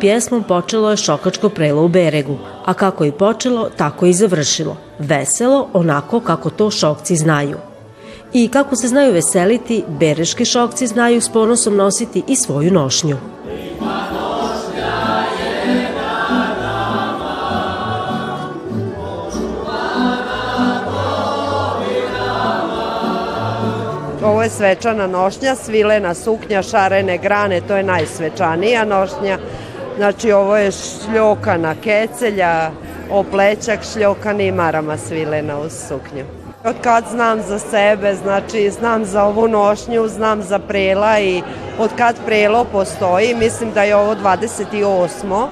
pjesmom počelo je šokačko prelo u Beregu, a kako je počelo, tako i završilo. Veselo, onako kako to šokci znaju. I kako se znaju veseliti, bereški šokci znaju s ponosom nositi i svoju nošnju. Ovo je svečana nošnja, svilena suknja, šarene grane, to je najsvečanija nošnja. Znači ovo je šljokana kecelja, oplećak šljokan i marama svilena uz suknju. Od kad znam za sebe, znači znam za ovu nošnju, znam za prela i od kad prelo postoji, mislim da je ovo 28.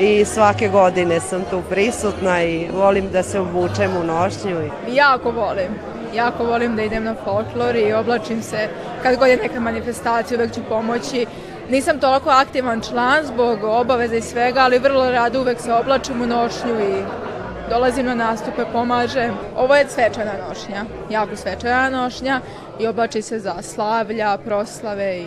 i svake godine sam tu prisutna i volim da se obučem u nošnju. Jako volim jako volim da idem na folklor i oblačim se kad god je neka manifestacija, uvek ću pomoći. Nisam toliko aktivan član zbog obaveza i svega, ali vrlo rado uvek se oblačim u nošnju i dolazim na nastupe, pomažem. Ovo je svečana nošnja, jako svečana nošnja i oblači se za slavlja, proslave i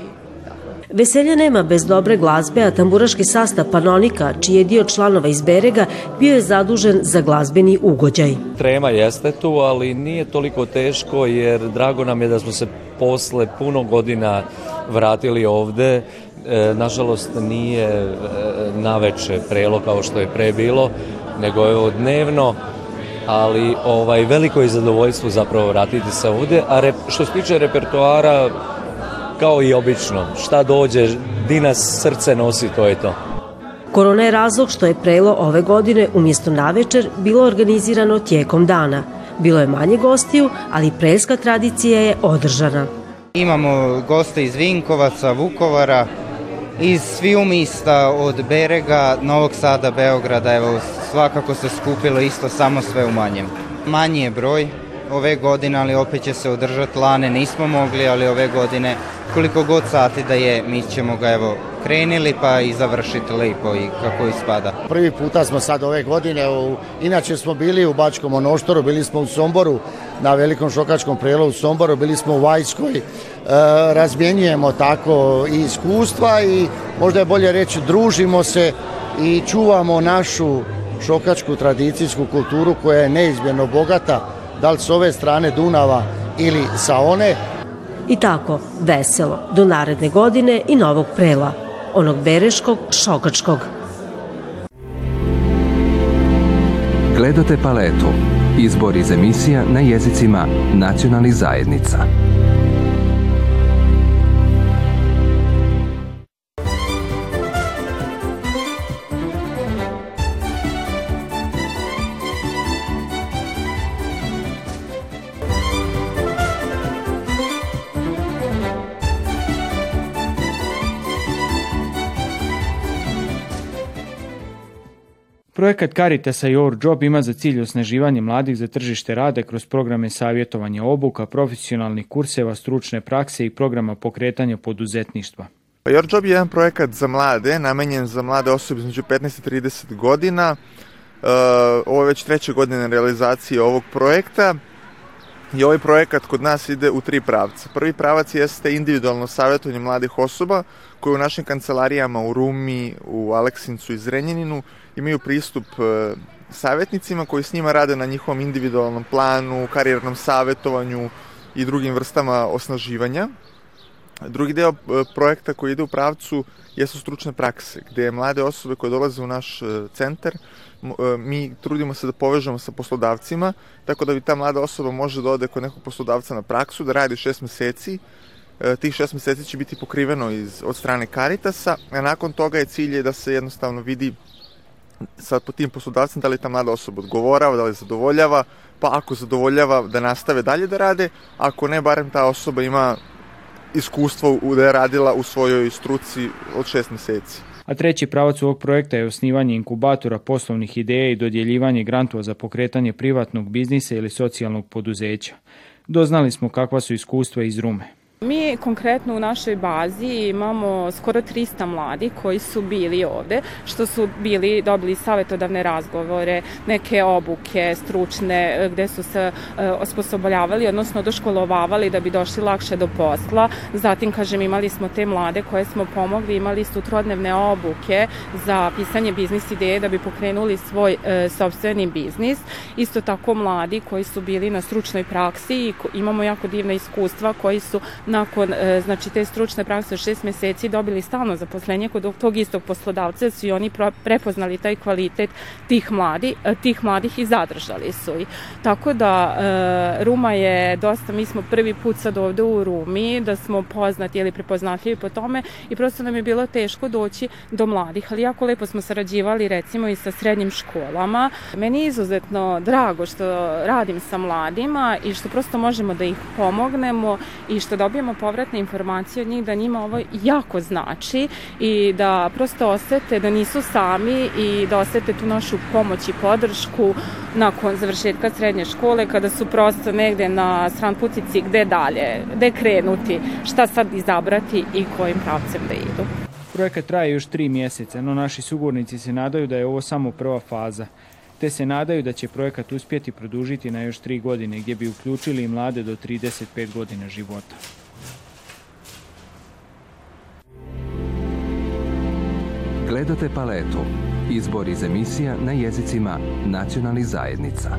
Veselja nema bez dobre glazbe, a tamburaški sastav Panonika, čiji je dio članova iz Berega, bio je zadužen za glazbeni ugođaj. Trema jeste tu, ali nije toliko teško jer drago nam je da smo se posle puno godina vratili ovde. E, nažalost nije e, naveče prelo kao što je pre bilo, nego je dnevno ali ovaj veliko je zadovoljstvo zapravo vratiti se ovde, a rep, što se tiče repertoara kao i obično. Šta dođe, di nas srce nosi, to je to. Korona je razlog što je prelo ove godine umjesto navečer bilo organizirano tijekom dana. Bilo je manje gostiju, ali prelska tradicija je održana. Imamo goste iz Vinkovaca, Vukovara, iz sviju mista od Berega, Novog Sada, Beograda, evo svakako se skupilo isto samo sve u manjem. Manji je broj ove godine, ali opet će se održati lane, nismo mogli, ali ove godine koliko god sati da je, mi ćemo ga evo krenili pa i završiti lepo i kako ispada. Prvi puta smo sad ove godine, u, inače smo bili u Bačkom Onoštoru, bili smo u Somboru na velikom šokačkom prelu u Somboru, bili smo u Vajskoj, e, razmjenjujemo tako i iskustva i možda je bolje reći družimo se i čuvamo našu šokačku tradicijsku kulturu koja je neizmjerno bogata, da li s ove strane Dunava ili sa one, I tako, veselo, do naredne godine i novog prela, onog bereškog, šokačkog. Gledate paletu. Izbor iz emisija na jezicima nacionalnih zajednica. Projekat Caritasa Your Job ima za cilj osnaživanje mladih za tržište rada kroz programe savjetovanja obuka, profesionalnih kurseva, stručne prakse i programa pokretanja poduzetništva. Your Job je jedan projekat za mlade, namenjen za mlade osobe između 15 i 30 godina. Uh, ovo je već treća godina realizacije ovog projekta i ovaj projekat kod nas ide u tri pravca. Prvi pravac jeste individualno savjetovanje mladih osoba koje u našim kancelarijama u Rumi, u Aleksincu i Zrenjaninu imaju pristup e, savjetnicima koji s njima rade na njihovom individualnom planu, karijernom savjetovanju i drugim vrstama osnaživanja. Drugi deo e, projekta koji ide u pravcu jesu stručne prakse, gde mlade osobe koje dolaze u naš e, centar, mi trudimo se da povežemo sa poslodavcima, tako da bi ta mlada osoba može da ode kod nekog poslodavca na praksu, da radi šest meseci, tih šest meseci će biti pokriveno iz, od strane Caritasa, a nakon toga je cilj je da se jednostavno vidi sa tim poslodavcem da li ta mlada osoba odgovorava, da li zadovoljava, pa ako zadovoljava da nastave dalje da rade, ako ne, barem ta osoba ima iskustvo da je radila u svojoj struci od šest meseci. A treći pravac ovog projekta je osnivanje inkubatora poslovnih ideja i dodjeljivanje grantova za pokretanje privatnog biznisa ili socijalnog poduzeća. Doznali smo kakva su iskustva iz Rume. Mi konkretno u našoj bazi imamo skoro 300 mladi koji su bili ovde, što su bili, dobili savetodavne razgovore, neke obuke stručne gde su se e, osposobljavali, odnosno doškolovavali da bi došli lakše do posla. Zatim, kažem, imali smo te mlade koje smo pomogli, imali su trodnevne obuke za pisanje biznis ideje da bi pokrenuli svoj e, sobstveni biznis. Isto tako mladi koji su bili na stručnoj praksi i imamo jako divna iskustva koji su nakon e, znači te stručne prakse šest meseci dobili stalno zaposlenje kod tog istog poslodavca su i oni prepoznali taj kvalitet tih mladi, e, tih mladih i zadržali su ih. Tako da e, Ruma je dosta, mi smo prvi put sad ovde u Rumi, da smo poznati ili prepoznatljivi po tome i prosto nam je bilo teško doći do mladih, ali jako lepo smo sarađivali recimo i sa srednjim školama. Meni je izuzetno drago što radim sa mladima i što prosto možemo da ih pomognemo i što dobijemo povratne informacije od njih da njima ovo jako znači i da prosto osete da nisu sami i da osete tu našu pomoć i podršku nakon završetka srednje škole kada su prosto negde na stran putici gde dalje, gde krenuti, šta sad izabrati i kojim pravcem da idu. Projekat traje još tri mjeseca, no naši sugovornici se nadaju da je ovo samo prva faza te se nadaju da će projekat uspjeti produžiti na još tri godine gdje bi uključili mlade do 35 godina života. Gledate paletu. Izbor iz emisija na jezicima nacionalnih zajednica.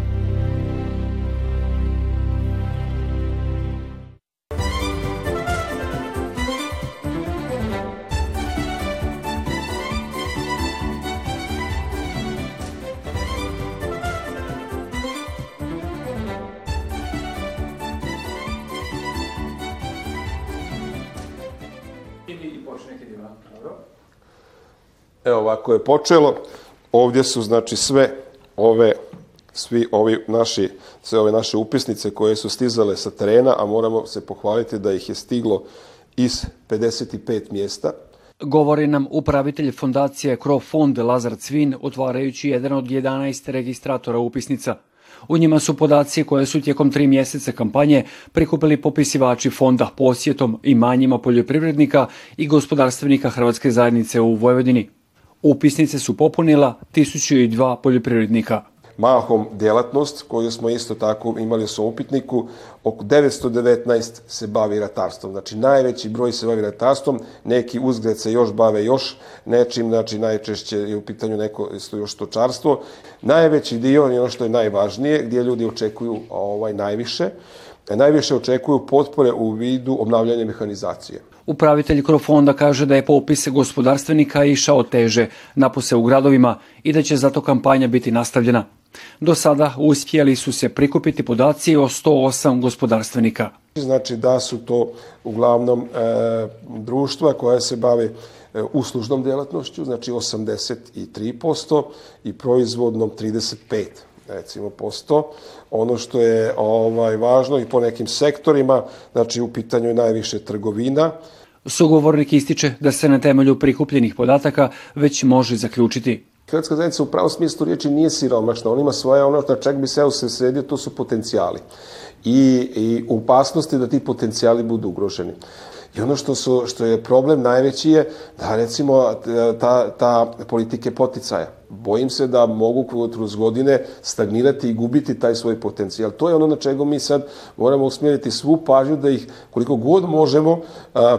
Evo ovako je počelo. Ovdje su znači sve ove svi ovi naši, sve ove naše upisnice koje su stizale sa terena, a moramo se pohvaliti da ih je stiglo iz 55 mjesta. Govori nam upravitelj fondacije Crofond Lazar Cvin, otvarajući jedan od 11 registratora upisnica. U njima su podaci koje su tijekom tri mjeseca kampanje prikupili popisivači fonda posjetom i manjima poljoprivrednika i gospodarstvenika Hrvatske zajednice u Vojvodini. Upisnice su popunila 1002 poljoprivrednika. Mahom djelatnost koju smo isto tako imali u upitniku, oko 919 se bavi ratarstvom. Znači najveći broj se bavi ratarstvom, neki uzgred se još bave još nečim, znači najčešće je u pitanju neko isto još stočarstvo. Najveći dio je ono što je najvažnije, gdje ljudi očekuju ovaj najviše, najviše očekuju potpore u vidu obnavljanja mehanizacije. Upravitelj Krofonda kaže da je popis gospodarstvenika išao teže, napose u gradovima i da će zato kampanja biti nastavljena. Do sada uspjeli su se prikupiti podaci o 108 gospodarstvenika. Znači da su to uglavnom e, društva koja se bave e, uslužnom djelatnošću, znači 83% i proizvodnom 35 recimo posto. Ono što je ovaj važno i po nekim sektorima, znači u pitanju je najviše trgovina. Sugovornik ističe da se na temelju prikupljenih podataka već može zaključiti Hrvatska zajednica u pravom smislu riječi nije siromašna, on ima svoje ono na čak bi se se sredio, to su potencijali. I, I upasnosti da ti potencijali budu ugroženi. I ono što, su, što je problem najveći je da recimo ta, ta politike poticaja. Bojim se da mogu kroz godine stagnirati i gubiti taj svoj potencijal. To je ono na čego mi sad moramo usmjeriti svu pažnju da ih koliko god možemo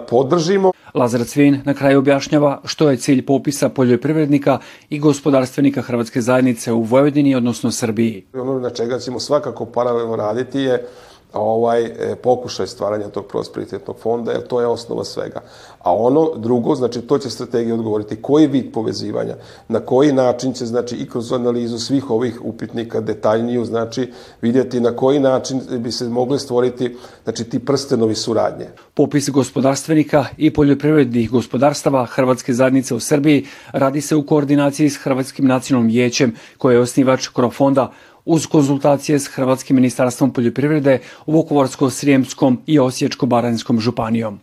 podržimo. Lazar Cvin na kraju objašnjava što je cilj popisa poljoprivrednika i gospodarstvenika Hrvatske zajednice u Vojvodini, odnosno Srbiji. Ono na čega ćemo svakako paralelno raditi je ovaj e, pokušaj stvaranja tog prosperitetnog fonda, jer to je osnova svega. A ono drugo, znači to će strategija odgovoriti koji vid povezivanja, na koji način će, znači i kroz analizu svih ovih upitnika detaljniju, znači vidjeti na koji način bi se mogli stvoriti, znači ti prstenovi suradnje. Popis gospodarstvenika i poljoprivrednih gospodarstava Hrvatske zajednice u Srbiji radi se u koordinaciji s Hrvatskim nacionalnim vijećem koje je osnivač Krofonda uz konzultacije s Hrvatskim ministarstvom poljoprivrede, Vukovarsko-Srijemskom i Osječko-Baranjskom županijom.